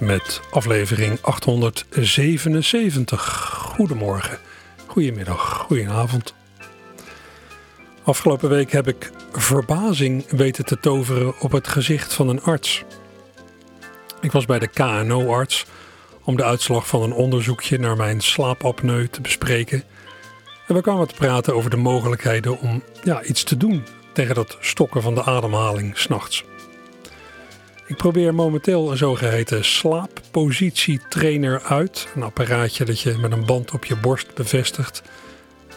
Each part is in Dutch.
Met aflevering 877. Goedemorgen, goedemiddag, goedenavond. Afgelopen week heb ik verbazing weten te toveren op het gezicht van een arts. Ik was bij de KNO-arts om de uitslag van een onderzoekje naar mijn slaapapneu te bespreken. En we kwamen te praten over de mogelijkheden om ja, iets te doen tegen dat stokken van de ademhaling s'nachts. Ik probeer momenteel een zogeheten slaappositietrainer uit. Een apparaatje dat je met een band op je borst bevestigt.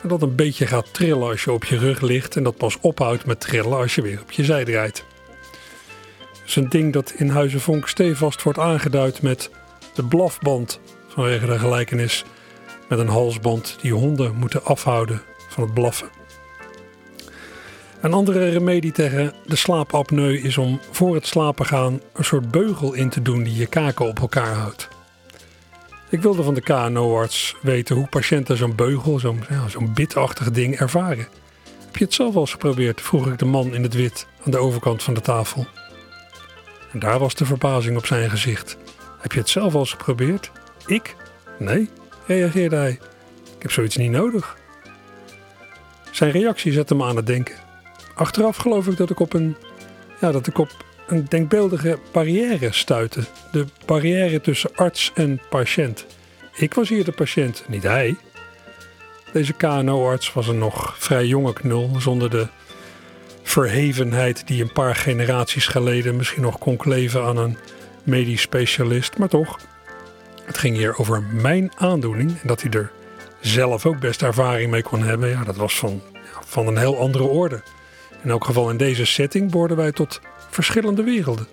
En dat een beetje gaat trillen als je op je rug ligt. En dat pas ophoudt met trillen als je weer op je zij draait. Het is een ding dat in Huizen Vonk stevast wordt aangeduid met de blafband. Vanwege de gelijkenis met een halsband die honden moeten afhouden van het blaffen. Een andere remedie tegen de slaapapneu is om voor het slapen gaan een soort beugel in te doen die je kaken op elkaar houdt. Ik wilde van de KNO-arts weten hoe patiënten zo'n beugel, zo'n bitachtig ding ervaren. Heb je het zelf al eens geprobeerd? vroeg ik de man in het wit aan de overkant van de tafel. En daar was de verbazing op zijn gezicht. Heb je het zelf al eens geprobeerd? Ik? Nee, reageerde hij. Ik heb zoiets niet nodig. Zijn reactie zette me aan het denken. Achteraf geloof ik dat ik op een, ja, dat ik op een denkbeeldige barrière stuitte. De barrière tussen arts en patiënt. Ik was hier de patiënt, niet hij. Deze KNO-arts was een nog vrij jonge knul, zonder de verhevenheid die een paar generaties geleden misschien nog kon kleven aan een medisch specialist. Maar toch, het ging hier over mijn aandoening en dat hij er zelf ook best ervaring mee kon hebben. Ja, dat was van, van een heel andere orde. In elk geval in deze setting behoorden wij tot verschillende werelden.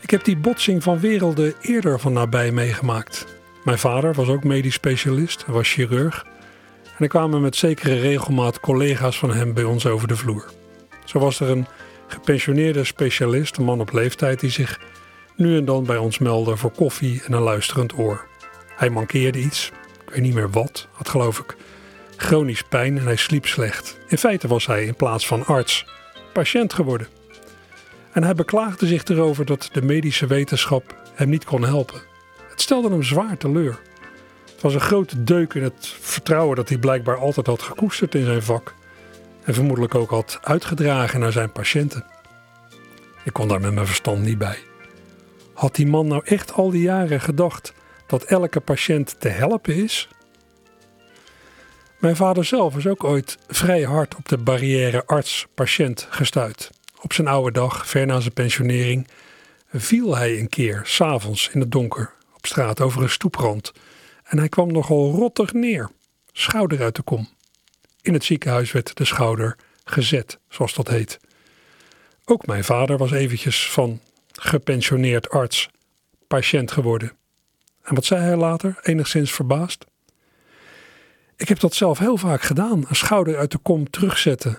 Ik heb die botsing van werelden eerder van nabij meegemaakt. Mijn vader was ook medisch specialist, was chirurg. En er kwamen met zekere regelmaat collega's van hem bij ons over de vloer. Zo was er een gepensioneerde specialist, een man op leeftijd, die zich nu en dan bij ons meldde voor koffie en een luisterend oor. Hij mankeerde iets, ik weet niet meer wat, had geloof ik chronisch pijn en hij sliep slecht. In feite was hij in plaats van arts patiënt geworden. En hij beklaagde zich erover dat de medische wetenschap hem niet kon helpen. Het stelde hem zwaar teleur. Het was een grote deuk in het vertrouwen dat hij blijkbaar altijd had gekoesterd in zijn vak. En vermoedelijk ook had uitgedragen naar zijn patiënten. Ik kon daar met mijn verstand niet bij. Had die man nou echt al die jaren gedacht dat elke patiënt te helpen is? Mijn vader zelf is ook ooit vrij hard op de barrière arts-patiënt gestuurd. Op zijn oude dag, ver na zijn pensionering, viel hij een keer, s'avonds in het donker, op straat over een stoeprand. En hij kwam nogal rottig neer, schouder uit de kom. In het ziekenhuis werd de schouder gezet, zoals dat heet. Ook mijn vader was eventjes van gepensioneerd arts patiënt geworden. En wat zei hij later, enigszins verbaasd? Ik heb dat zelf heel vaak gedaan, een schouder uit de kom terugzetten.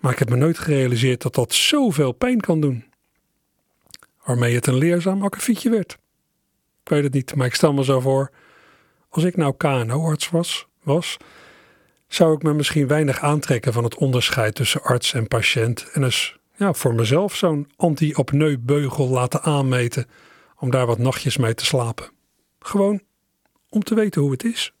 Maar ik heb me nooit gerealiseerd dat dat zoveel pijn kan doen. Waarmee het een leerzaam akkefietje werd. Ik weet het niet, maar ik stel me zo voor. Als ik nou KNO-arts was, was, zou ik me misschien weinig aantrekken van het onderscheid tussen arts en patiënt. En eens ja, voor mezelf zo'n anti-apneu-beugel laten aanmeten om daar wat nachtjes mee te slapen. Gewoon om te weten hoe het is.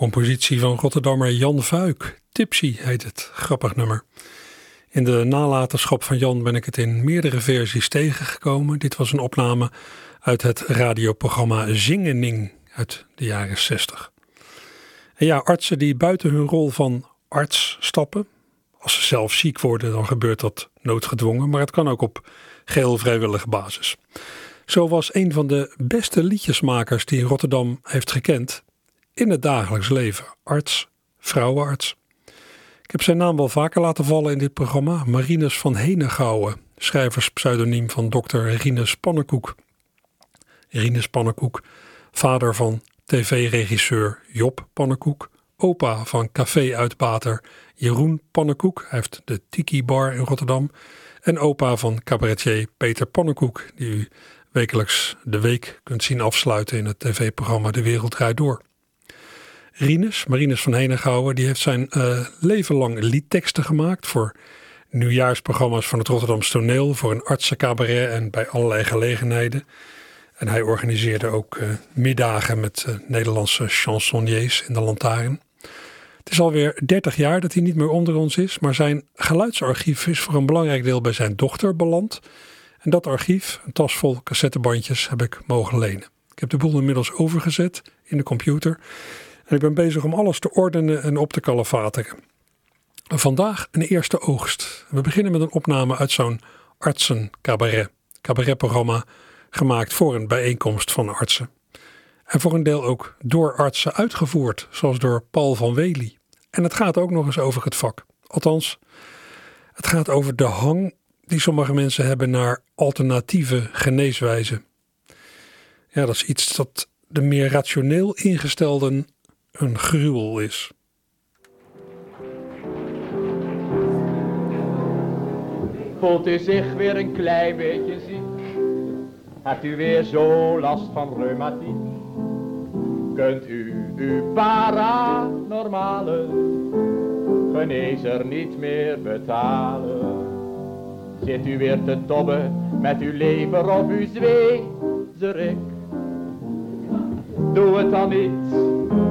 Compositie van Rotterdammer Jan Vuik. Tipsy heet het, grappig nummer. In de nalatenschap van Jan ben ik het in meerdere versies tegengekomen. Dit was een opname uit het radioprogramma Zingening uit de jaren 60. En ja, artsen die buiten hun rol van arts stappen. Als ze zelf ziek worden, dan gebeurt dat noodgedwongen, maar het kan ook op geheel vrijwillige basis. Zo was een van de beste liedjesmakers die Rotterdam heeft gekend, in het dagelijks leven. Arts, vrouwenarts. Ik heb zijn naam wel vaker laten vallen in dit programma. Marinus van Henegouwen, schrijverspseudoniem van dokter Rinus Pannenkoek. Rinus Pannenkoek, vader van tv-regisseur Job Pannenkoek, opa van café-uitbater Jeroen Pannenkoek, hij heeft de Tiki Bar in Rotterdam, en opa van cabaretier Peter Pannenkoek, die u wekelijks de week kunt zien afsluiten in het tv-programma De Wereld Draait Door. Rinus, Marinus van Henegouwen, die heeft zijn uh, leven lang liedteksten gemaakt voor nieuwjaarsprogramma's van het Rotterdamse toneel, voor een artsencabaret en bij allerlei gelegenheden. En hij organiseerde ook uh, middagen met uh, Nederlandse chansonniers in de lantaarn. Het is alweer 30 jaar dat hij niet meer onder ons is, maar zijn geluidsarchief is voor een belangrijk deel bij zijn dochter beland. En dat archief, een tas vol cassettebandjes, heb ik mogen lenen. Ik heb de boel inmiddels overgezet in de computer. Ik ben bezig om alles te ordenen en op te kalefateren. Vandaag een eerste oogst. We beginnen met een opname uit zo'n artsencabaret. Cabaretprogramma gemaakt voor een bijeenkomst van artsen. En voor een deel ook door artsen uitgevoerd, zoals door Paul van Wely. En het gaat ook nog eens over het vak. Althans, het gaat over de hang die sommige mensen hebben naar alternatieve geneeswijzen. Ja, dat is iets dat de meer rationeel ingestelden een gruwel is. Voelt u zich weer een klein beetje ziek? Hebt u weer zo last van reumatiek? Kunt u uw paranormale genezer niet meer betalen? Zit u weer te tobben met uw lever of uw zwezerik? Doe het dan niet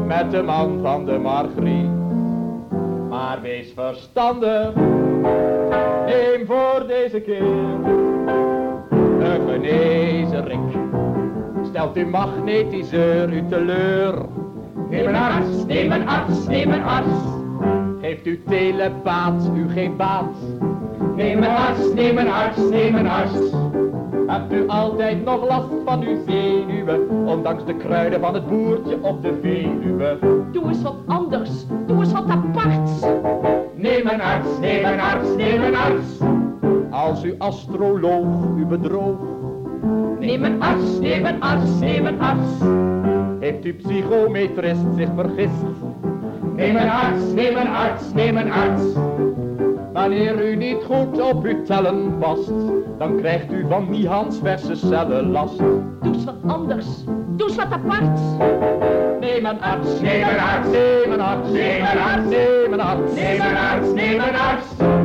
met de man van de margriet. Maar wees verstandig, neem voor deze keer een genezerik. Stelt uw magnetiseur u teleur. Neem een arts, neem een arts, neem een arts. Heeft u telepaat, u geen baat. Neem een arts, neem een arts, neem een arts. Hebt u altijd nog last van uw zenuwen, ondanks de kruiden van het boertje op de Veluwe? Doe eens wat anders, doe eens wat aparts. Neem een arts, neem een arts, neem een arts. Als uw astroloog u bedroog. Neem een arts, neem een arts, neem een arts. Heeft uw psychometrist zich vergist? Neem een arts, neem een arts, neem een arts. Wanneer u niet goed op uw tellen past, dan krijgt u van Nihans verse cellen last. Doe eens wat anders, doe eens wat apart. Neem een arts, neem een arts, neem een arts, neem een arts, neem een arts, neem een arts, neem een arts.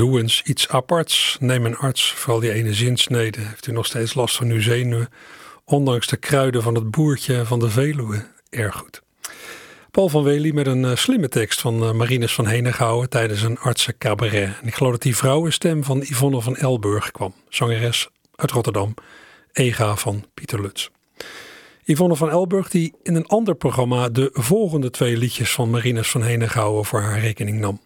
Doe eens iets aparts. Neem een arts, vooral die ene zinsnede. Heeft u nog steeds last van uw zenuwen? Ondanks de kruiden van het boertje van de Veluwe. Erg goed. Paul van Wely met een uh, slimme tekst van uh, Marinus van Henegouwen tijdens een artsencabaret. En ik geloof dat die vrouwenstem van Yvonne van Elburg kwam. Zangeres uit Rotterdam. Ega van Pieter Lutz. Yvonne van Elburg die in een ander programma de volgende twee liedjes van Marinus van Henegouwen voor haar rekening nam.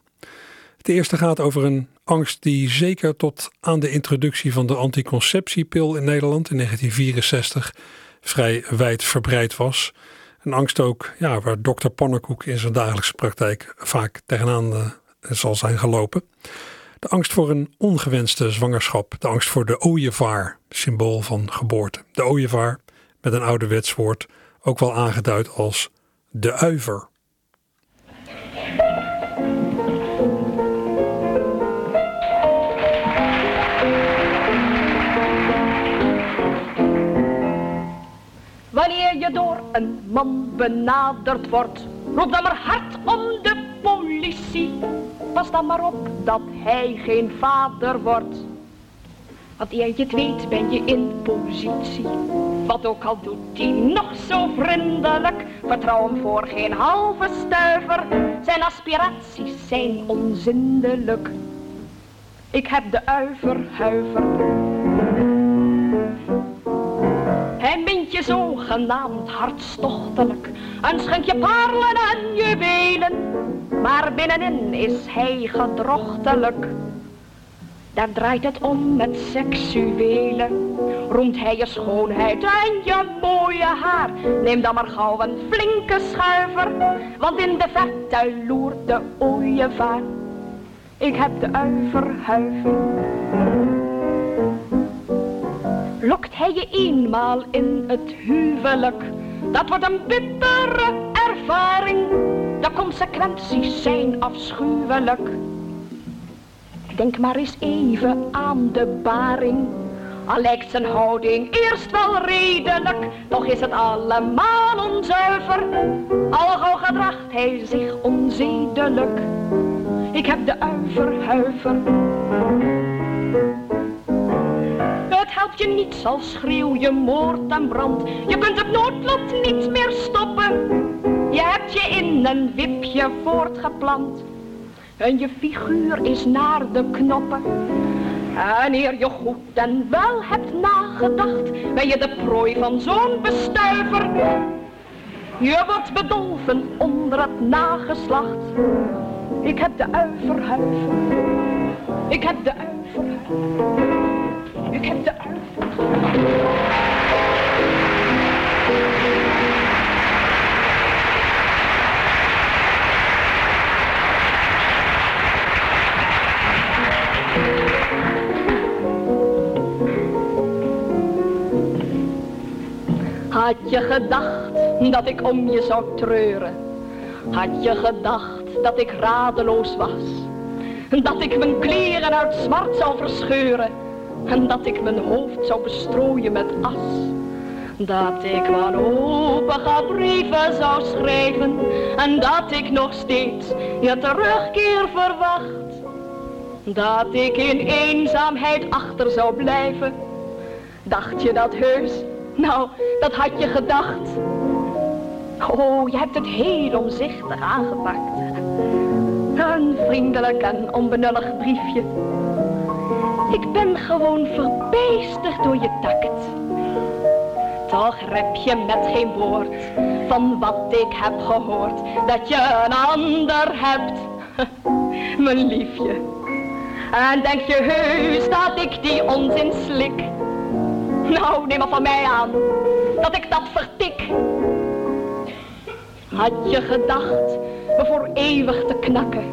Het eerste gaat over een angst die zeker tot aan de introductie van de anticonceptiepil in Nederland in 1964 vrij wijd verbreid was. Een angst ook ja, waar dokter Pannenkoek in zijn dagelijkse praktijk vaak tegenaan uh, zal zijn gelopen. De angst voor een ongewenste zwangerschap. De angst voor de ooievaar, symbool van geboorte. De ooievaar, met een ouderwets woord, ook wel aangeduid als de uiver. Wanneer je door een man benaderd wordt, roep dan maar hard om de politie. Pas dan maar op dat hij geen vader wordt. Want eer je het weet ben je in positie. Wat ook al doet hij nog zo vriendelijk. Vertrouw hem voor geen halve stuiver. Zijn aspiraties zijn onzindelijk. Ik heb de uiverhuiver. Hij mint je zogenaamd hartstochtelijk. En schenkt je parelen en juwelen. Maar binnenin is hij gedrochtelijk. Daar draait het om met seksuele. Roemt hij je schoonheid en je mooie haar. Neem dan maar gauw een flinke schuiver. Want in de verte loert de ooievaar. Ik heb de uiverhuiver. Lokt hij je eenmaal in het huwelijk. Dat wordt een bittere ervaring. De consequenties zijn afschuwelijk. Denk maar eens even aan de baring. Al lijkt zijn houding eerst wel redelijk, toch is het allemaal onzuiver. Al gauw gedraagt hij zich onzedelijk. Ik heb de uiverhuiver. Helpt je niets als schreeuw je moord en brand. Je kunt het noodlot niet meer stoppen. Je hebt je in een wipje voortgeplant. En je figuur is naar de knoppen. En eer je goed en wel hebt nagedacht, ben je de prooi van zo'n bestuiver. Je wordt bedolven onder het nageslacht. Ik heb de uiverhuiver. Ik heb de uiverhuiver. Ik heb de. Had je gedacht dat ik om je zou treuren? Had je gedacht dat ik radeloos was? Dat ik mijn kleren uit smart zou verscheuren? En dat ik mijn hoofd zou bestrooien met as? Dat ik wanhopige brieven zou schrijven En dat ik nog steeds je terugkeer verwacht Dat ik in eenzaamheid achter zou blijven Dacht je dat heus nou, dat had je gedacht. Oh, je hebt het heel omzichtig aangepakt. Een vriendelijk en onbenullig briefje. Ik ben gewoon verbijsterd door je tact. Toch rep je met geen woord van wat ik heb gehoord. Dat je een ander hebt, mijn liefje. En denk je heus dat ik die onzin slik? Nou, neem maar van mij aan dat ik dat vertik. Had je gedacht me voor eeuwig te knakken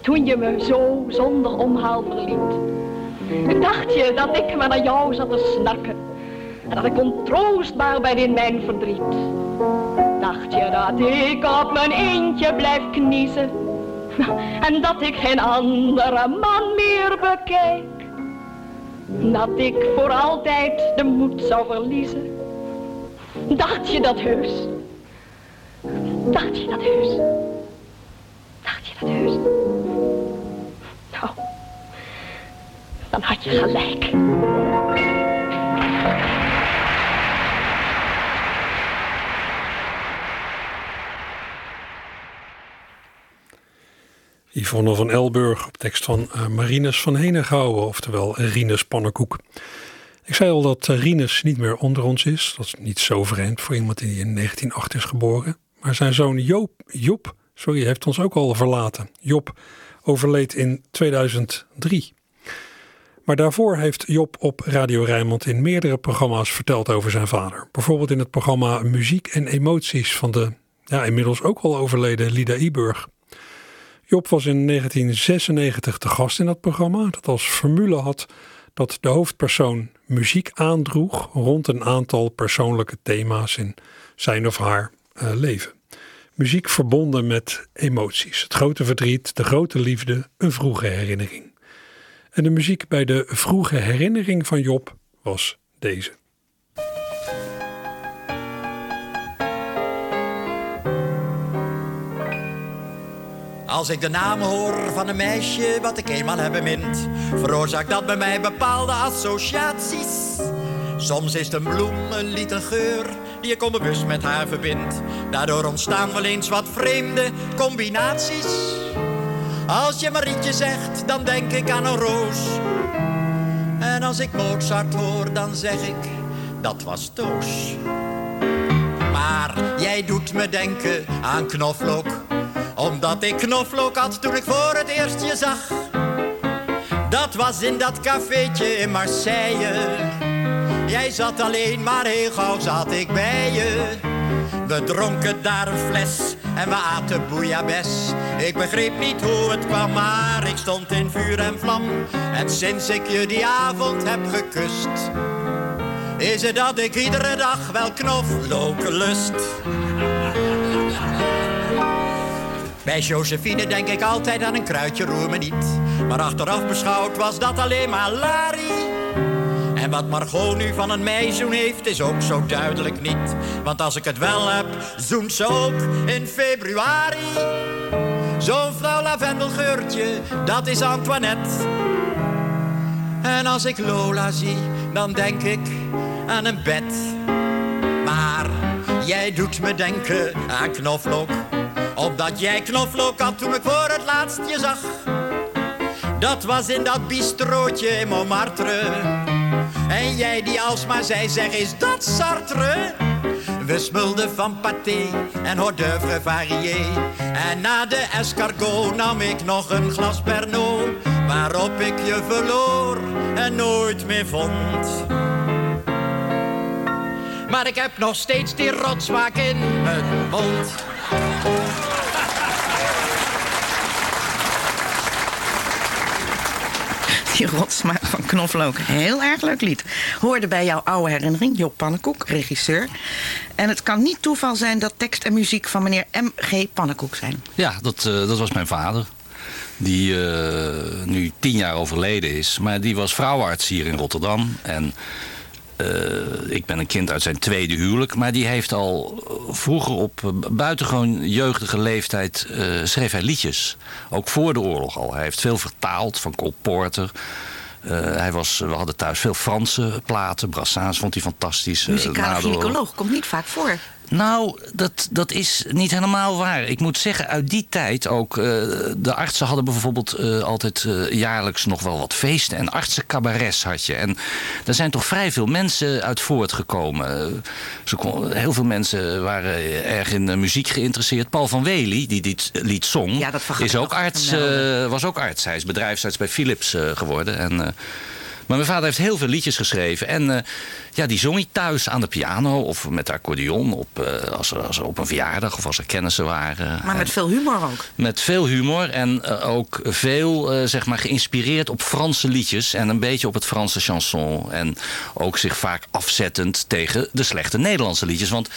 toen je me zo zonder omhaal verliet? Dacht je dat ik maar naar jou zat te snakken en dat ik ontroostbaar ben in mijn verdriet? Dacht je dat ik op mijn eentje blijf kniezen en dat ik geen andere man meer bekijk? dat ik voor altijd de moed zou verliezen. Dacht je dat heus? Dacht je dat heus? Dacht je dat heus? Dan had je gelijk. Yvonne van Elburg op tekst van uh, Marines van Henegouwen, oftewel Rinus Pannenkoek. Ik zei al dat uh, Rinus niet meer onder ons is. Dat is niet zo vreemd voor iemand die in 1908 is geboren. Maar zijn zoon Joop, Job sorry, heeft ons ook al verlaten. Job overleed in 2003. Maar daarvoor heeft Job op Radio Rijnmond in meerdere programma's verteld over zijn vader. Bijvoorbeeld in het programma Muziek en Emoties van de ja, inmiddels ook al overleden Lida Iburg. Job was in 1996 te gast in dat programma, dat als formule had dat de hoofdpersoon muziek aandroeg rond een aantal persoonlijke thema's in zijn of haar uh, leven. Muziek verbonden met emoties, het grote verdriet, de grote liefde, een vroege herinnering. En de muziek bij de vroege herinnering van Job was deze. Als ik de naam hoor van een meisje wat ik eenmaal heb bemind, veroorzaakt dat bij mij bepaalde associaties. Soms is het een bloem, een lied, een geur die ik onbewust met haar verbindt. Daardoor ontstaan wel eens wat vreemde combinaties. Als je Marietje zegt, dan denk ik aan een roos. En als ik Mozart hoor, dan zeg ik, dat was Toos. Maar jij doet me denken aan knoflook omdat ik knoflook had toen ik voor het eerst je zag. Dat was in dat cafeetje in Marseille. Jij zat alleen, maar heel gauw zat ik bij je. We dronken daar een fles en we aten bouillabaisse. Ik begreep niet hoe het kwam, maar ik stond in vuur en vlam. En sinds ik je die avond heb gekust, is het dat ik iedere dag wel knoflook lust. Bij Josephine denk ik altijd aan een kruidje, roer me niet. Maar achteraf beschouwd was dat alleen maar Larry. En wat Margot nu van een meizoen heeft, is ook zo duidelijk niet. Want als ik het wel heb, zoent ze ook in februari. Zo'n vrouw lavendelgeurtje, dat is Antoinette. En als ik Lola zie, dan denk ik aan een bed. Maar jij doet me denken aan knoflook omdat jij knoflook had toen ik voor het laatst je zag. Dat was in dat bistrootje in Montmartre. En jij die alsmaar zei, zeg is dat Sartre? We smulden van pâté en hors d'oeuvre varié. En na de escargot nam ik nog een glas Pernod. Waarop ik je verloor en nooit meer vond. Maar ik heb nog steeds die rotsmaak in mijn mond. Die rotsmaak van knoflook. Heel erg leuk lied. Hoorde bij jouw oude herinnering, Job Pannenkoek, regisseur. En het kan niet toeval zijn dat tekst en muziek van meneer M.G. Pannenkoek zijn. Ja, dat, uh, dat was mijn vader. Die uh, nu tien jaar overleden is. Maar die was vrouwarts hier in Rotterdam. En uh, ik ben een kind uit zijn tweede huwelijk. Maar die heeft al vroeger op buitengewoon jeugdige leeftijd uh, schreef hij liedjes. Ook voor de oorlog al. Hij heeft veel vertaald van Cole Porter. Uh, hij was, we hadden thuis veel Franse platen. Brassens vond hij fantastisch. Muzikale gynaecoloog komt niet vaak voor. Nou, dat, dat is niet helemaal waar. Ik moet zeggen, uit die tijd ook... Uh, de artsen hadden bijvoorbeeld uh, altijd uh, jaarlijks nog wel wat feesten. En artsencabarets had je. En er zijn toch vrij veel mensen uit voortgekomen. Kon, heel veel mensen waren erg in muziek geïnteresseerd. Paul van Wely, die dit lied zong, ja, is ook arts, was ook arts. Hij is bedrijfsarts bij Philips geworden. En... Maar mijn vader heeft heel veel liedjes geschreven. En uh, ja, die zong hij thuis aan de piano of met de accordeon. Op, uh, als, er, als er op een verjaardag of als er kennissen waren. Maar met en, veel humor ook. Met veel humor en uh, ook veel zeg maar geïnspireerd op Franse liedjes. En een beetje op het Franse chanson. En ook zich vaak afzettend tegen de slechte Nederlandse liedjes. Want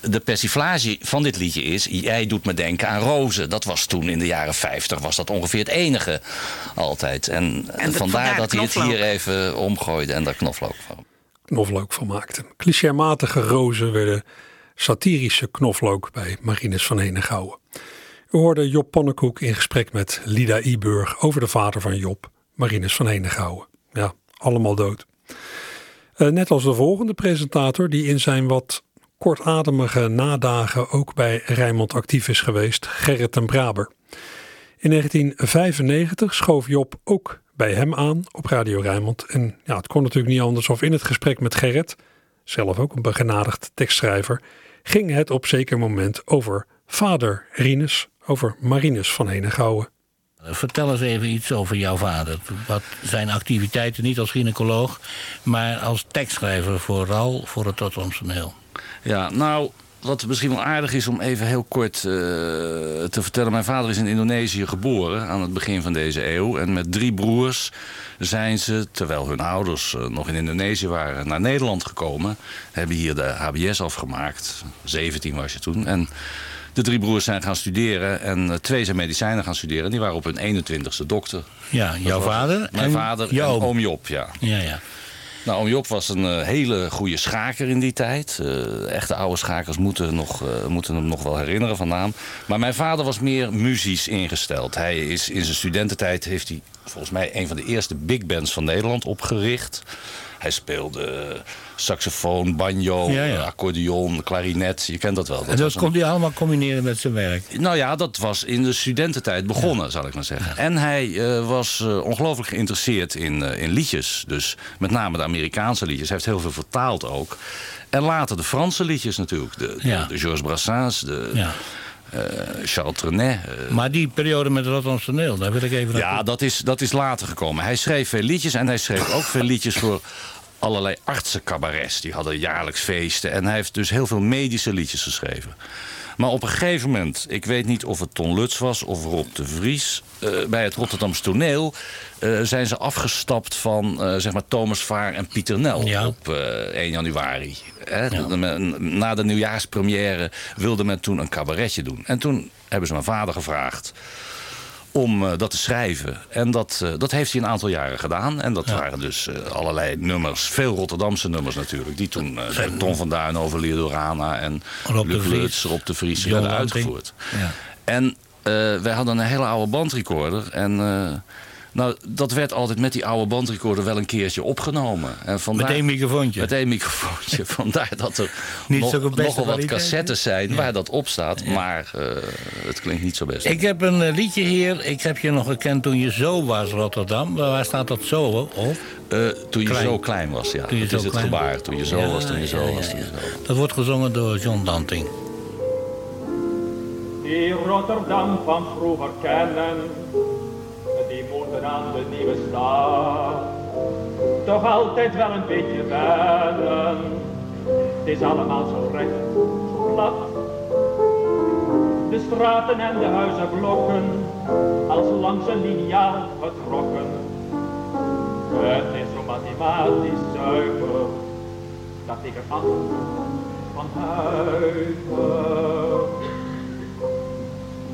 de persiflage van dit liedje is... Jij doet me denken aan rozen. Dat was toen in de jaren 50 was dat ongeveer het enige altijd. En, en vandaar dat hij het hier even omgooide en daar knoflook van. Knoflook van maakte. Clichématige rozen werden satirische knoflook bij Marines van Henegouwen. We hoorden Job Pannenkoek in gesprek met Lida Iburg over de vader van Job, Marines van Henegouwen. Ja, allemaal dood. Eh, net als de volgende presentator, die in zijn wat kortademige nadagen ook bij Rijnmond actief is geweest, Gerrit ten Braber. In 1995 schoof Job ook bij hem aan op Radio Rijnmond. En ja, het kon natuurlijk niet anders of in het gesprek met Gerrit, zelf ook een begenadigd tekstschrijver, ging het op zeker moment over vader Rinus, over Marinus van Henegouwen. Vertel eens even iets over jouw vader. Wat zijn activiteiten, niet als gynaecoloog, maar als tekstschrijver, vooral voor het Rotterdamse Ja, nou, wat misschien wel aardig is om even heel kort uh, te vertellen. Mijn vader is in Indonesië geboren aan het begin van deze eeuw. En met drie broers zijn ze, terwijl hun ouders uh, nog in Indonesië waren, naar Nederland gekomen. Hebben hier de HBS afgemaakt. 17 was je toen. En de drie broers zijn gaan studeren en uh, twee zijn medicijnen gaan studeren. Die waren op hun 21ste dokter. Ja, jouw vader? Mijn en vader en oom Job, ja. Ja, ja. Nou, oom Job was een uh, hele goede schaker in die tijd. Uh, echte oude schakers moeten, nog, uh, moeten hem nog wel herinneren van naam. Maar mijn vader was meer muzisch ingesteld. Hij is in zijn studententijd heeft hij volgens mij een van de eerste big bands van Nederland opgericht. Hij speelde saxofoon, banjo, Ja, ja. accordeon, klarinet. Je kent dat wel. en dat was een- kon hij allemaal combineren met zijn werk. nou ja, dat was in de studententijd begonnen, zal ik maar zeggen. En hij eh, was eh, ongelooflijk geïnteresseerd in, eh, in liedjes. Dus met name de Amerikaanse liedjes. Hij heeft heel veel vertaald ook. En later de Franse liedjes natuurlijk. De, de, Ja. de Georges Brassens, de Ja. Charles Trenet. Maar die periode met Rotterdamse toneel, daar wil ik even ja, dat is, dat is later gekomen. Hij schreef veel liedjes en hij schreef ook veel liedjes voor allerlei artsencabarets. Die hadden jaarlijks feesten. En hij heeft dus heel veel medische liedjes geschreven. Maar op een gegeven moment, ik weet niet of het Ton Lutz was of Rob de Vries... eh, bij het Rotterdamse toneel eh, zijn ze afgestapt van eh, zeg maar Thomas Vaar en Pieter Nel Ja. op eh 1 januari. Hè? Na de nieuwjaarspremière wilde men toen een cabaretje doen. En toen hebben ze mijn vader gevraagd om eh, dat te schrijven. En dat, eh, dat heeft hij een aantal jaren gedaan. En dat waren dus eh, allerlei nummers. Veel Rotterdamse nummers natuurlijk. Die toen door Ton van Duin over Liedorana en Rob de Luc Vries, Rob de Vries John werden uitgevoerd. Ja. En wij hadden een hele oude bandrecorder. En nou, dat werd altijd met die oude bandrecorder wel een keertje opgenomen. En vandaar, Met één microfoontje. Met één microfoontje. Vandaar dat er Niet nog, nogal wat cassettes zijn waar dat op staat. Maar eh, het klinkt niet zo best. Ik heb een eh, liedje hier. Ik heb je nog gekend toen je zo was, Rotterdam. Waar staat dat zo op? Eh, toen je Klein. zo klein was, ja. Toen je dat zo is het klein gebaar. Toen je zo Ja, was, toen je zo ja, was, ja, toen je zo was. Dat wordt gezongen door John Danting. Die Rotterdam van vroeger kennen, aan de nieuwe stad. Toch altijd wel een beetje wennen, het is allemaal zo recht, zo plat. De straten en de huizenblokken, als langs een liniaal getrokken. Het is zo mathematisch zuiver, dat ik er af van huiver.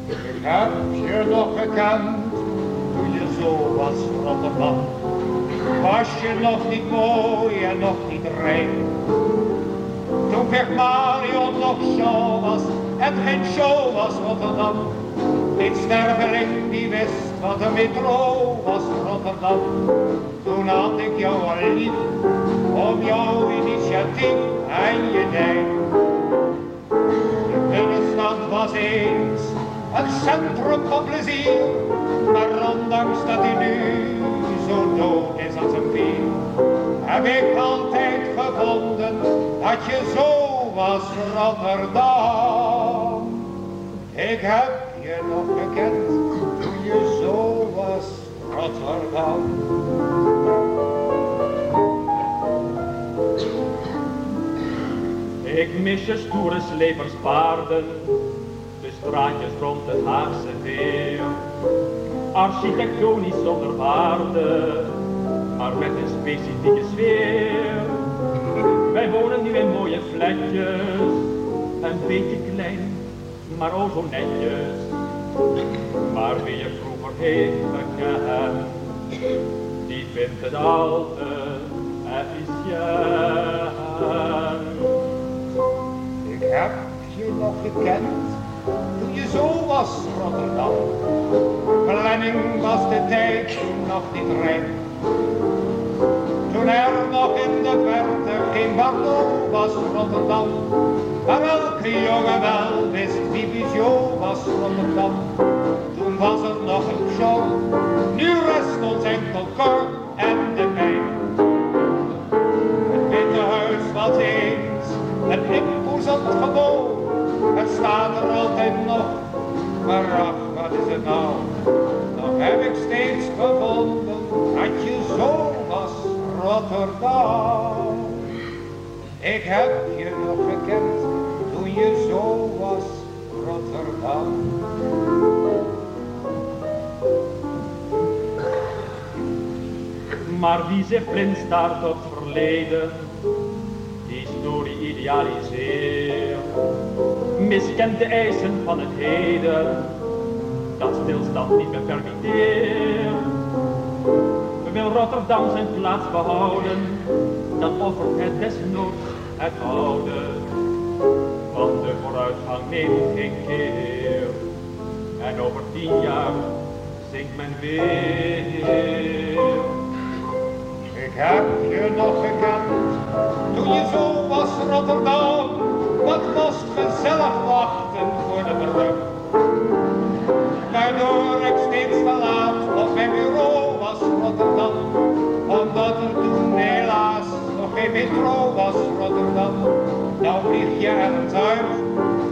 Ik heb je nog gekend zo was, Rotterdam. Was je nog niet mooi en nog niet rein. Toen Gert Marion nog show was en geen show was Rotterdam. Niet sterveling die wist wat een metro was Rotterdam. Toen had ik jou al lief om jouw initiatief en je dijk. De binnenstad was eens een centrum van plezier, maar ondanks dat hij nu zo dood is als een pier, heb ik altijd gevonden dat je zo was Rotterdam. Ik heb je nog gekend toen je zo was Rotterdam. Ik mis je stoere sleperspaarden, de straatjes rond het Haagse veer. Architectonisch zonder waarde, maar met een specifieke sfeer. Wij wonen nu in mooie flatjes, een beetje klein, maar oh zo netjes. Maar wie je vroeger heeft gekend, die vindt het al te efficiënt. Ik heb je nog gekend toen je zo was, Rotterdam. Planning was de tijd nog niet rijp. Toen er nog in de verte geen Bordeaux was Rotterdam. Maar elke jongen wel wist wie Bijou was Rotterdam. Toen was er nog een show, nu rest ons enkel Cor maar wat is het nou? Nog heb ik steeds gevonden dat je zo was, Rotterdam. Ik heb je nog gekend toen je zo was, Rotterdam. Maar wie zich blind staart op verleden, die story idealiseert, miskent de eisen van het heden, dat stilstand niet meer permitteert. Wil Rotterdam zijn plaats behouden, dan offert het desnoods het oude. Want de vooruitgang neemt geen keer. En over tien jaar zingt men weer. Ik heb je nog gekend toen je zo was Rotterdam. Wat het gezellig wachten voor de brug. Waardoor ik steeds te laat op mijn bureau was Rotterdam. Omdat er toen helaas nog geen metro was Rotterdam. Nou vlieg je ergens uit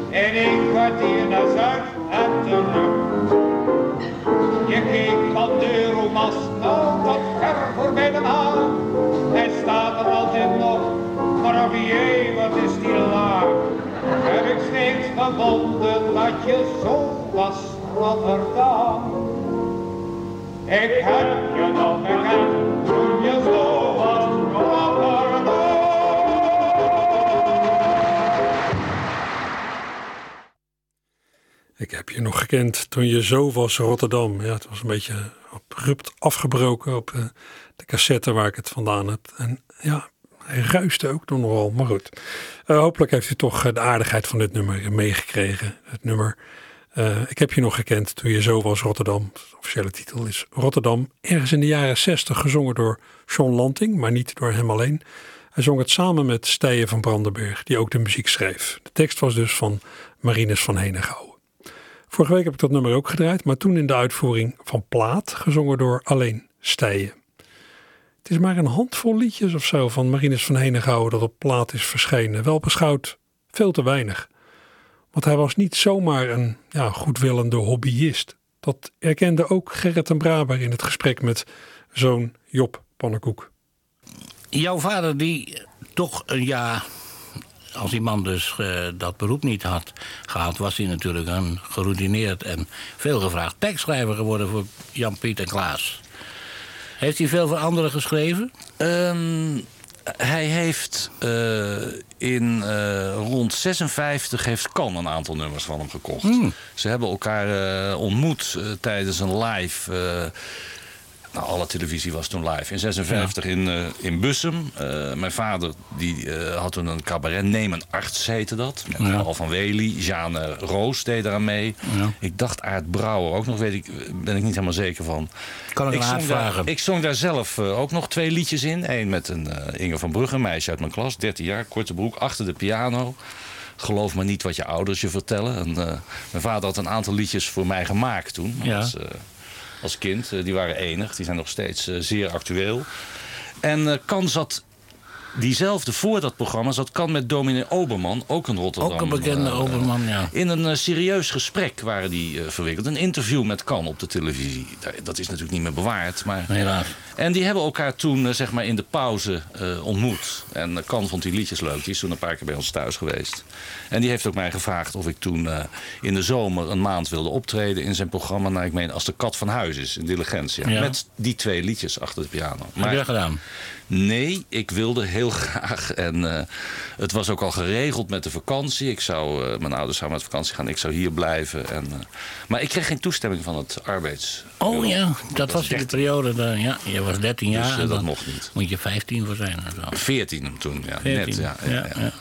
in één kwartier naar Zuid en terug. Je keek van de Euromast nou tot ver voorbij de Haag. Hij staat er altijd nog, maar jee, wat is die laag. Gevonden dat je zo was, Rotterdam. Ik heb je nog gekend toen je zo was, Rotterdam. Ik heb je nog gekend toen je zo was, Rotterdam. Ja, het was een beetje abrupt afgebroken op eh, de cassette waar ik het vandaan heb. En ja, hij ruiste ook nog nogal, maar goed. Eh, hopelijk heeft u toch eh, de aardigheid van dit nummer meegekregen. Het nummer eh, Ik heb je nog gekend toen je zo was, Rotterdam. De officiële titel is Rotterdam. Ergens in de jaren 60 gezongen door John Lanting, maar niet door hem alleen. Hij zong het samen met Stijen van Brandenburg, die ook de muziek schreef. De tekst was dus van Marinus van Henegouwen. Vorige week heb ik dat nummer ook gedraaid, maar toen in de uitvoering van Plaat, gezongen door alleen Stijen. Het is maar een handvol liedjes of zo van Marinus van Henegouwen dat op Plaat is verschenen. Wel beschouwd veel te weinig. Want hij was niet zomaar een ja, goedwillende hobbyist. Dat erkende ook Gerrit en Braber in het gesprek met zoon Job Pannenkoek. Jouw vader die toch een jaar als die man dus uh, dat beroep niet had gehad, was hij natuurlijk een geroutineerd en veelgevraagd tekstschrijver geworden voor Jan-Piet en Klaas. Heeft hij veel voor anderen geschreven? Um, hij heeft uh, in uh, rond 56 heeft Kan een aantal nummers van hem gekocht. Hmm. Ze hebben elkaar ontmoet tijdens een live nou, alle televisie was toen live. In 56 ja. in, uh, in Bussum. Uh, mijn vader die, uh, had toen een cabaret. Neem een arts heette dat. Met ja. Al van Wely. Jeanne Roos deed eraan mee. Ja. Ik dacht Aard Brouwer ook nog. Weet ik, ben ik niet helemaal zeker van. Kan ik, ik zong daar, ik zong daar zelf ook nog twee liedjes in. Eén met een Inge van Brugge, een meisje uit mijn klas. 13 jaar, korte broek, achter de piano. Geloof maar niet wat je ouders je vertellen. En, mijn vader had een aantal liedjes voor mij gemaakt toen. Ja. Als kind. die waren enig, die zijn nog steeds zeer actueel. En Kan zat diezelfde voor dat programma zat Kan met dominee Oberman, ook een Rotterdam. Ook een bekende uh, Oberman, ja. In een uh, serieus gesprek waren die uh, verwikkeld. Een interview met Kan op de televisie. Dat is natuurlijk niet meer bewaard. Maar... Helaas. En die hebben elkaar toen zeg maar in de pauze ontmoet. En Kan vond die liedjes leuk. Die is toen een paar keer bij ons thuis geweest. En die heeft ook mij gevraagd of ik toen in de zomer een maand wilde optreden in zijn programma. Nou, ik meen als de kat van huis is in Diligentia. Ja. Met die twee liedjes achter de piano. Maar, Heb je gedaan? Nee, ik wilde heel graag. En uh, het was ook al geregeld met de vakantie. Ik zou, uh, mijn ouders zouden met vakantie gaan. Ik zou hier blijven. En, uh, maar ik kreeg geen toestemming van het arbeids. Oh ja, dat, dat was in de periode. Dan, ja, je was 13 jaar. Dus, dat mocht niet. Moet je 15 voor zijn. 14 toen, ja. 14. Net, ja, ja, ja. ja.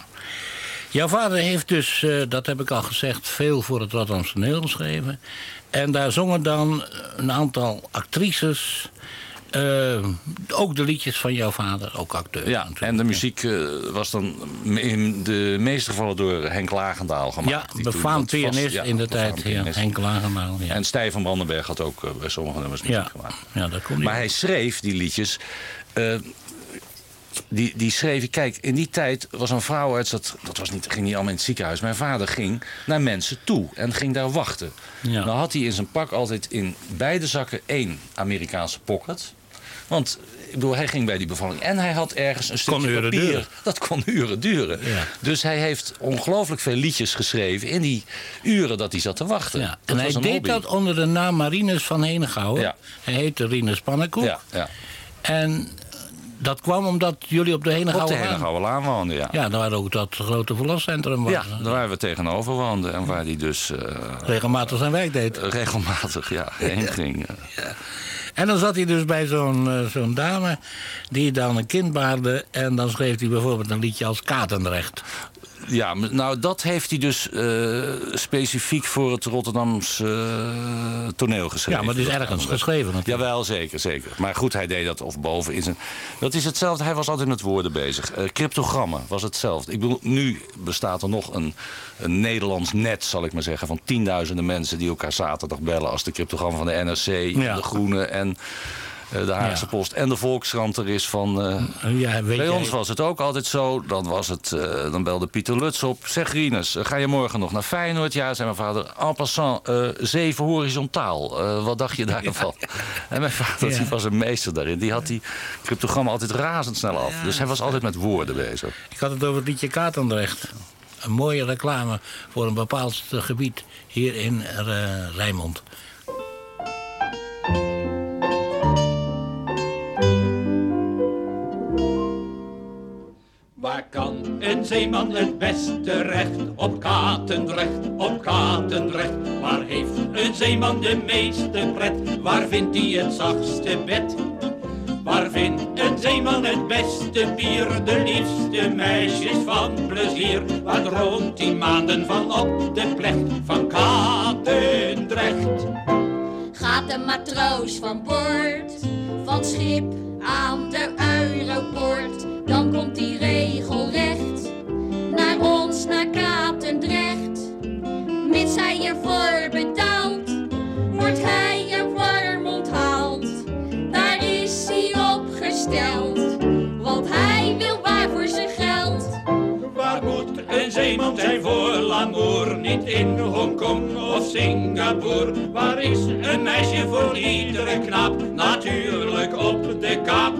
Jouw vader heeft dus, uh, dat heb ik al gezegd, veel voor het Rotterdamse toneel geschreven. En daar zongen dan een aantal actrices Eh, ook de liedjes van jouw vader, ook acteur. Ja, en de muziek eh, was dan in de meeste gevallen door Henk Lagendaal gemaakt. Ja, befaamd pianist ja, in de tijd. Ja. Henk Lagendaal. Ja. En Stijn van Brandenberg had ook eh, bij sommige nummers muziek gemaakt. ja, dat kon niet. Maar hij schreef die liedjes. Die, die schreef ik, kijk, in die tijd was een vrouwarts, dat, dat was niet, ging niet allemaal in het ziekenhuis. Mijn vader ging naar mensen toe en ging daar wachten. Ja. Dan had hij in zijn pak altijd in beide zakken één Amerikaanse pocket. Want ik bedoel, hij ging bij die bevalling en hij had ergens een stukje papier. duren. Dat kon uren duren. Ja. Dus hij heeft ongelooflijk veel liedjes geschreven in die uren dat hij zat te wachten. Ja. En hij deed hobby. dat onder de naam Marinus van Henegouwen. Ja. Hij heette Rinus Pannenkoek. Ja, ja. En dat kwam omdat jullie op de Op de. Henegouwenlaan woonden, ja. Ja, daar ook dat grote verloscentrum was. Ja, daar waar we tegenover woonden en waar hij dus eh, Regelmatig zijn werk deed. regelmatig ja, heen ging. En dan zat hij dus bij zo'n eh, zo'n dame die dan een kind baarde. En dan schreef hij bijvoorbeeld een liedje als Katendrecht. Ja, nou dat heeft hij dus eh, specifiek voor het Rotterdamse eh, toneel geschreven. Ja, maar het is Dat ergens geschreven natuurlijk. Jawel, zeker, zeker. Maar goed, hij deed dat of boven in zijn... Dat is hetzelfde, hij was altijd met woorden bezig. Eh, cryptogrammen was hetzelfde. Ik bedoel, nu bestaat er nog een, een Nederlands net, zal ik maar zeggen... van tienduizenden mensen die elkaar zaterdag bellen... als de cryptogrammen van de NRC, Ja. de Groene en de Haagse Ja. Post... en de Volkskrant er is van... eh, Ja, weet bij jij- ons was het ook altijd zo. Dan, was het, eh, dan belde Pieter Lutz op. Zeg Rinus, eh, ga je morgen nog naar Feyenoord? Ja, zei mijn vader. En passant, eh, zeven horizontaal. Eh, wat dacht je daarvan? En mijn vader die was een meester daarin. Die had die cryptogramma altijd razendsnel af. dus hij was altijd met woorden bezig. Ik had het over het liedje Katendrecht. Een mooie reclame voor een bepaald gebied hier in eh, Rijnmond. Kan een zeeman het beste recht? Op Katendrecht, op Katendrecht. Waar heeft een zeeman de meeste pret? Waar vindt hij het zachtste bed? Waar vindt een zeeman het beste bier? De liefste meisjes van plezier. Waar droomt hij maanden van op de plecht van Katendrecht? Gaat de matroos van boord, van schip aan de Europoort, dan komt hij regelrecht naar ons, naar Katendrecht. Mits hij ervoor betaalt, een zeeman zijn voor l'amour? Niet in Hongkong of Singapore. Waar is een meisje voor iedere knap? Natuurlijk op de kap.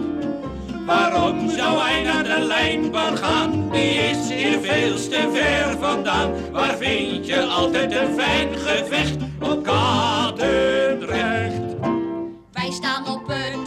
Waarom zou hij naar de lijnbaan gaan? Die is hier veel te ver vandaan. Waar vind je altijd een fijn gevecht? Op Katendrecht. Wij staan op het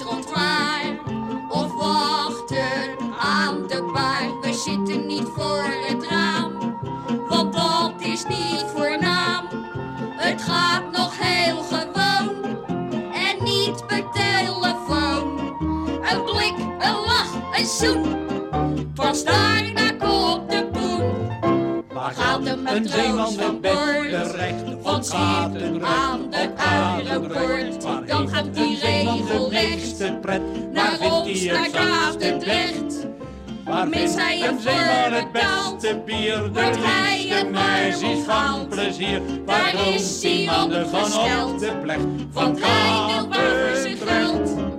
Katendrecht, aan de Waar dan gaat die de regelrecht meeste pret? Naar ons, naar het? Katendrecht. Waar vindt hij een zeeman het beste bier? De liefste meisjes van plezier. Daar Waar is die mannen van op de plecht van voor Katendrecht.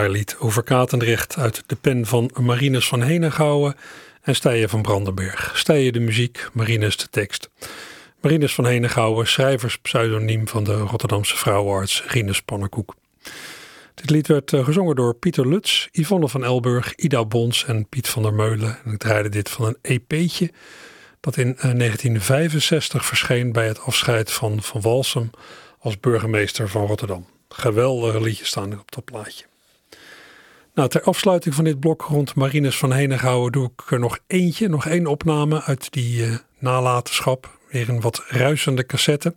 Lied over Katendrecht uit de pen van Marinus van Henegouwen en Stijen van Brandenberg. Stijen de muziek, Marinus de tekst. Marinus van Henegouwen, schrijverspseudoniem van de Rotterdamse vrouwenarts Rinus Pannenkoek. Dit lied werd eh, gezongen door Pieter Lutz, Yvonne van Elburg, Ida Bons en Piet van der Meulen. En ik draaide dit van een EP'tje dat in eh, 1965 verscheen bij het afscheid van Van Walsum als burgemeester van Rotterdam. Geweldige liedjes staan er op dat plaatje. Nou, ter afsluiting van dit blok rond Marinus van Henegouwen doe ik er nog eentje, nog één opname uit die eh, nalatenschap. Weer een wat ruisende cassette.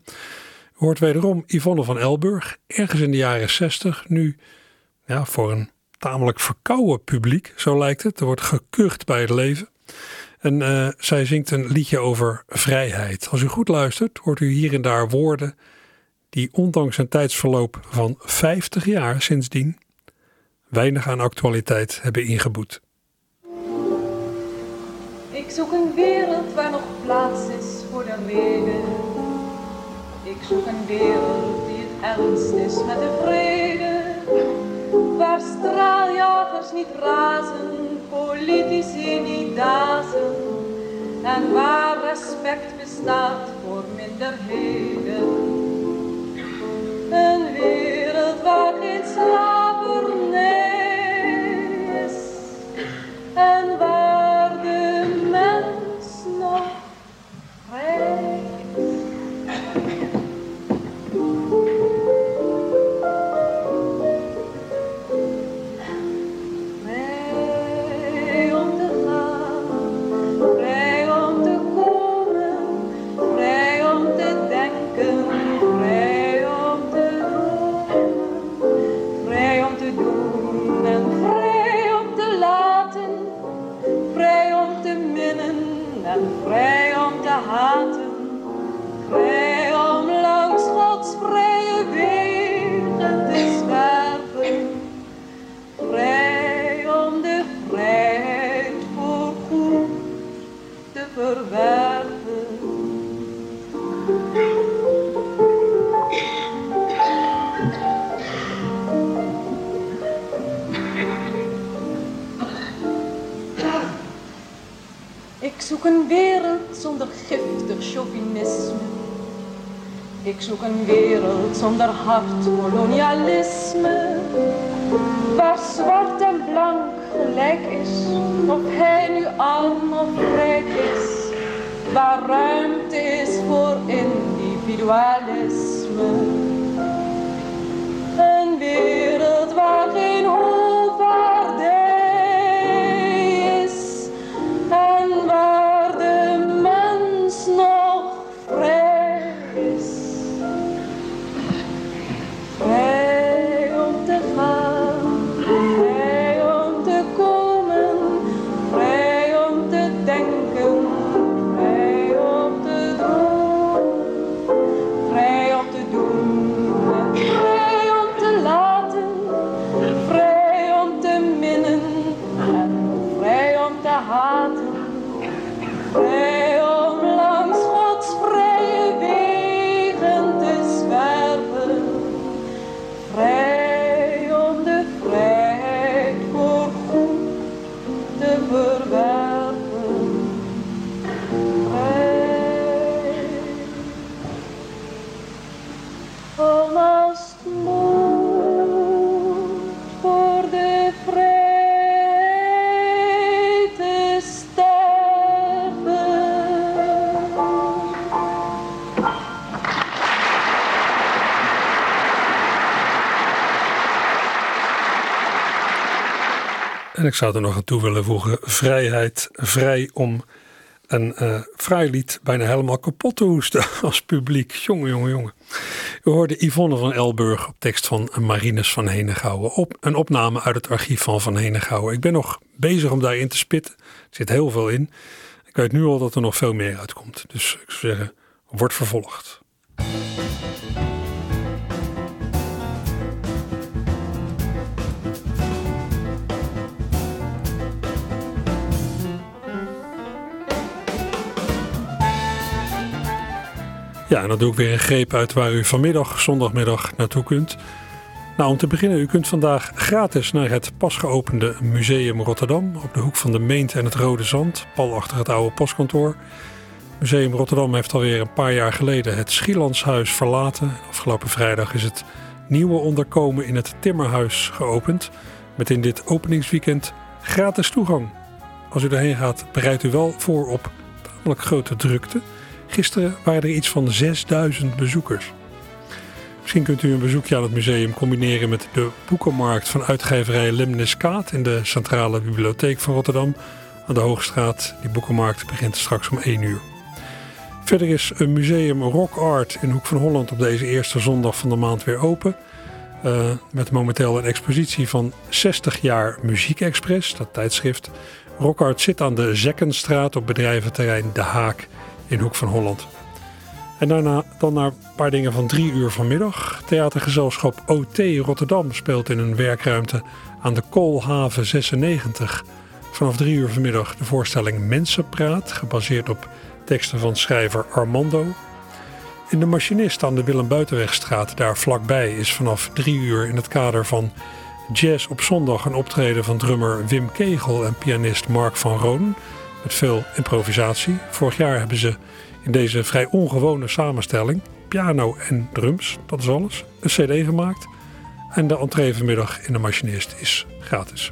Hoort wederom Yvonne van Elburg, ergens in de jaren 60, nu ja, voor een tamelijk verkouden publiek, zo lijkt het. Er wordt gekucht bij het leven. En eh, zij zingt een liedje over vrijheid. Als u goed luistert, hoort u hier en daar woorden die ondanks een tijdsverloop van 50 jaar sindsdien weinig aan actualiteit hebben ingeboet. Ik zoek een wereld waar nog plaats is voor de reden. Ik zoek een wereld die het ernst is met de vrede. Waar straaljagers niet razen, politici niet dazen. En waar respect bestaat voor minderheden. Een wereld waar geen slavernij En zoek een wereld zonder giftig chauvinisme. Ik zoek een wereld zonder hard kolonialisme. Waar zwart en blank gelijk is, of hij nu arm of rijk is. Waar ruimte is voor individualisme. Een wereld En ik zou er nog aan toe willen voegen: vrijheid, vrij om een eh vrij lied bijna helemaal kapot te hoesten als publiek. Jongen, jongen, jongen. We hoorden Yvonne van Elburg op tekst van Marines van Henegouwen. Op, een opname uit het archief van Van Henegouwen. Ik ben nog bezig om daarin te spitten. Er zit heel veel in. Ik weet nu al dat er nog veel meer uitkomt. Dus ik zou zeggen, wordt vervolgd. Ja, en dan doe ik weer een greep uit waar u vanmiddag, zondagmiddag, naartoe kunt. Nou, om te beginnen, u kunt vandaag gratis naar het pas geopende Museum Rotterdam op de hoek van de Meent en het Rode Zand, pal achter het oude postkantoor. Museum Rotterdam heeft alweer een paar jaar geleden het Schielandshuis verlaten. Afgelopen vrijdag is het nieuwe onderkomen in het Timmerhuis geopend. Met in dit openingsweekend gratis toegang. Als u erheen gaat, bereidt u wel voor op tamelijk grote drukte. Gisteren waren er iets van 6000 bezoekers. Misschien kunt u een bezoekje aan het museum combineren met de boekenmarkt van uitgeverij Lemniskaat in de Centrale Bibliotheek van Rotterdam aan de Hoogstraat. Die boekenmarkt begint straks om 1 uur. Verder is een museum Rock Art in Hoek van Holland op deze eerste zondag van de maand weer open. Uh, met momenteel een expositie van 60 jaar Muziek Express, dat tijdschrift. Rockhart zit aan de Zekkenstraat op bedrijventerrein De Haak in Hoek van Holland. En daarna dan naar een paar dingen van drie uur vanmiddag. Theatergezelschap OT Rotterdam speelt in een werkruimte aan de Koolhaven 96. Vanaf drie uur vanmiddag de voorstelling Mensenpraat, gebaseerd op teksten van schrijver Armando. In de machinist aan de Willem Buitenwegstraat, daar vlakbij, is vanaf drie uur in het kader van Jazz op zondag een optreden van drummer Wim Kegel en pianist Mark van Roon. Met veel improvisatie. Vorig jaar hebben ze in deze vrij ongewone samenstelling, piano en drums, dat is alles, een cd gemaakt. En de entree vanmiddag in de machinist is gratis.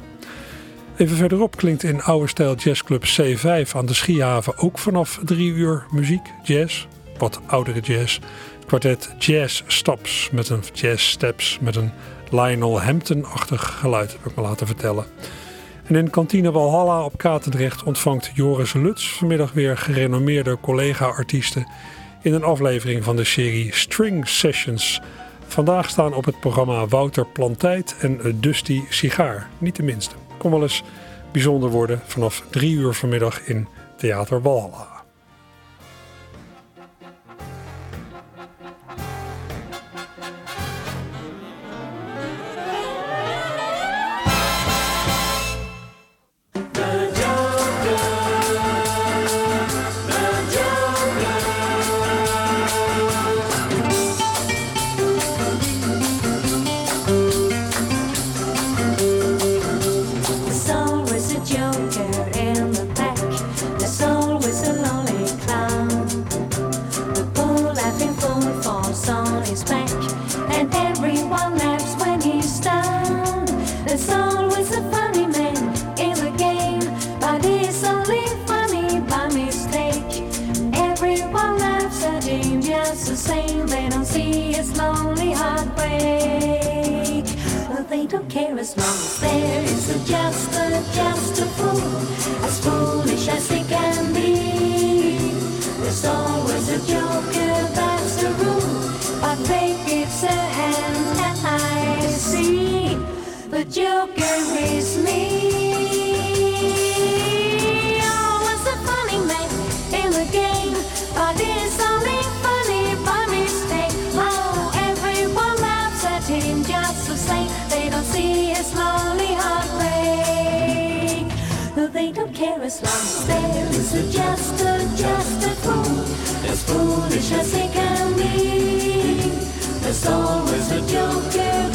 Even verderop klinkt in oude stijl jazzclub C5 aan de Schiehaven ook vanaf drie uur muziek, jazz, wat oudere jazz. Het kwartet Jazz Stops met een jazz steps met een Lionel Hampton-achtig geluid, heb ik me laten vertellen. En in kantine Walhalla op Katendrecht ontvangt Joris Luts vanmiddag weer gerenommeerde collega-artiesten in een aflevering van de serie String Sessions. Vandaag staan op het programma Wouter Plantijt en Dusty Sigaar, niet de minste. Kom wel eens bijzonder worden vanaf drie uur vanmiddag in Theater Walhalla. Care as long as there is a just a just a fool, as foolish as he can be. There's always a joker, that's the rule. But fate gives a hand, and I see the joker is me. As long there is a just a just a fool, as foolish as he can be. There's always a joker,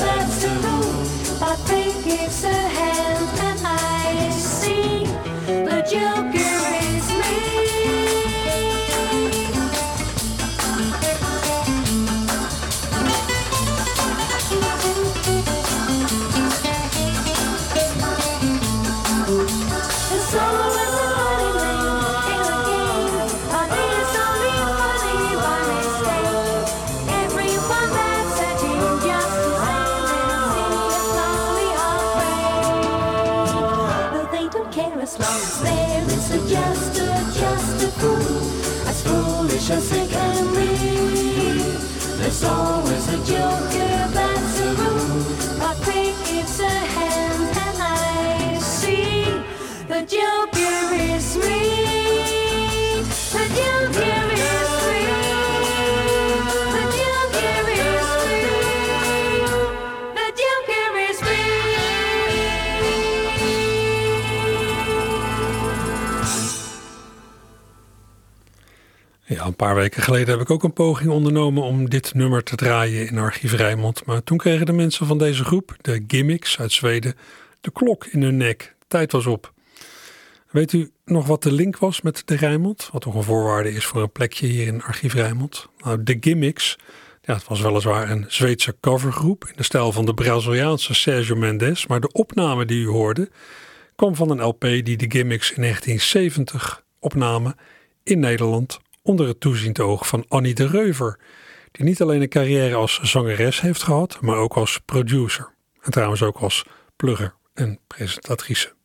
een paar weken geleden heb ik ook een poging ondernomen om dit nummer te draaien in Archief Rijnmond. Maar toen kregen de mensen van deze groep, de Gimmicks uit Zweden, de klok in hun nek. Tijd was op. Weet u nog wat de link was met de Rijnmond? Wat toch een voorwaarde is voor een plekje hier in Archief Rijnmond? Nou, de Gimmicks, ja, het was weliswaar een Zweedse covergroep in de stijl van de Braziliaanse Sergio Mendes. Maar de opname die u hoorde kwam van een LP die de Gimmicks in 1970 opnamen in Nederland onder het toeziend oog van Annie de Reuver, die niet alleen een carrière als zangeres heeft gehad, maar ook als producer. En trouwens ook als plugger en presentatrice.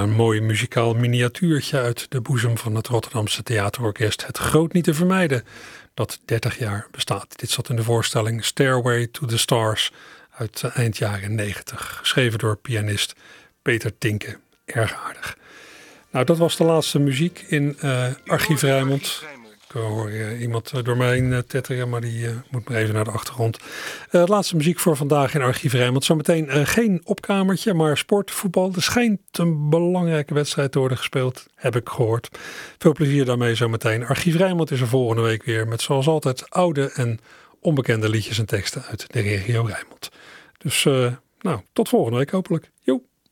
Een mooi muzikaal miniatuurtje uit de boezem van het Rotterdamse Theaterorkest. Het groot niet te vermijden dat 30 jaar bestaat. Dit zat in de voorstelling Stairway to the Stars uit eind jaren 90. Geschreven door pianist Peter Tinke. Erg aardig. Nou, dat was de laatste muziek in uh, Archief Rijnmond. Ik hoor uh, iemand door mij heen tetteren, maar die moet maar even naar de achtergrond. laatste muziek voor vandaag in Archief Rijnmond. Zometeen geen opkamertje, maar sport, voetbal. Er schijnt een belangrijke wedstrijd te worden gespeeld, heb ik gehoord. Veel plezier daarmee zometeen. Archief Rijnmond is er volgende week weer met zoals altijd oude en onbekende liedjes en teksten uit de regio Rijnmond. Dus nou, tot volgende week hopelijk.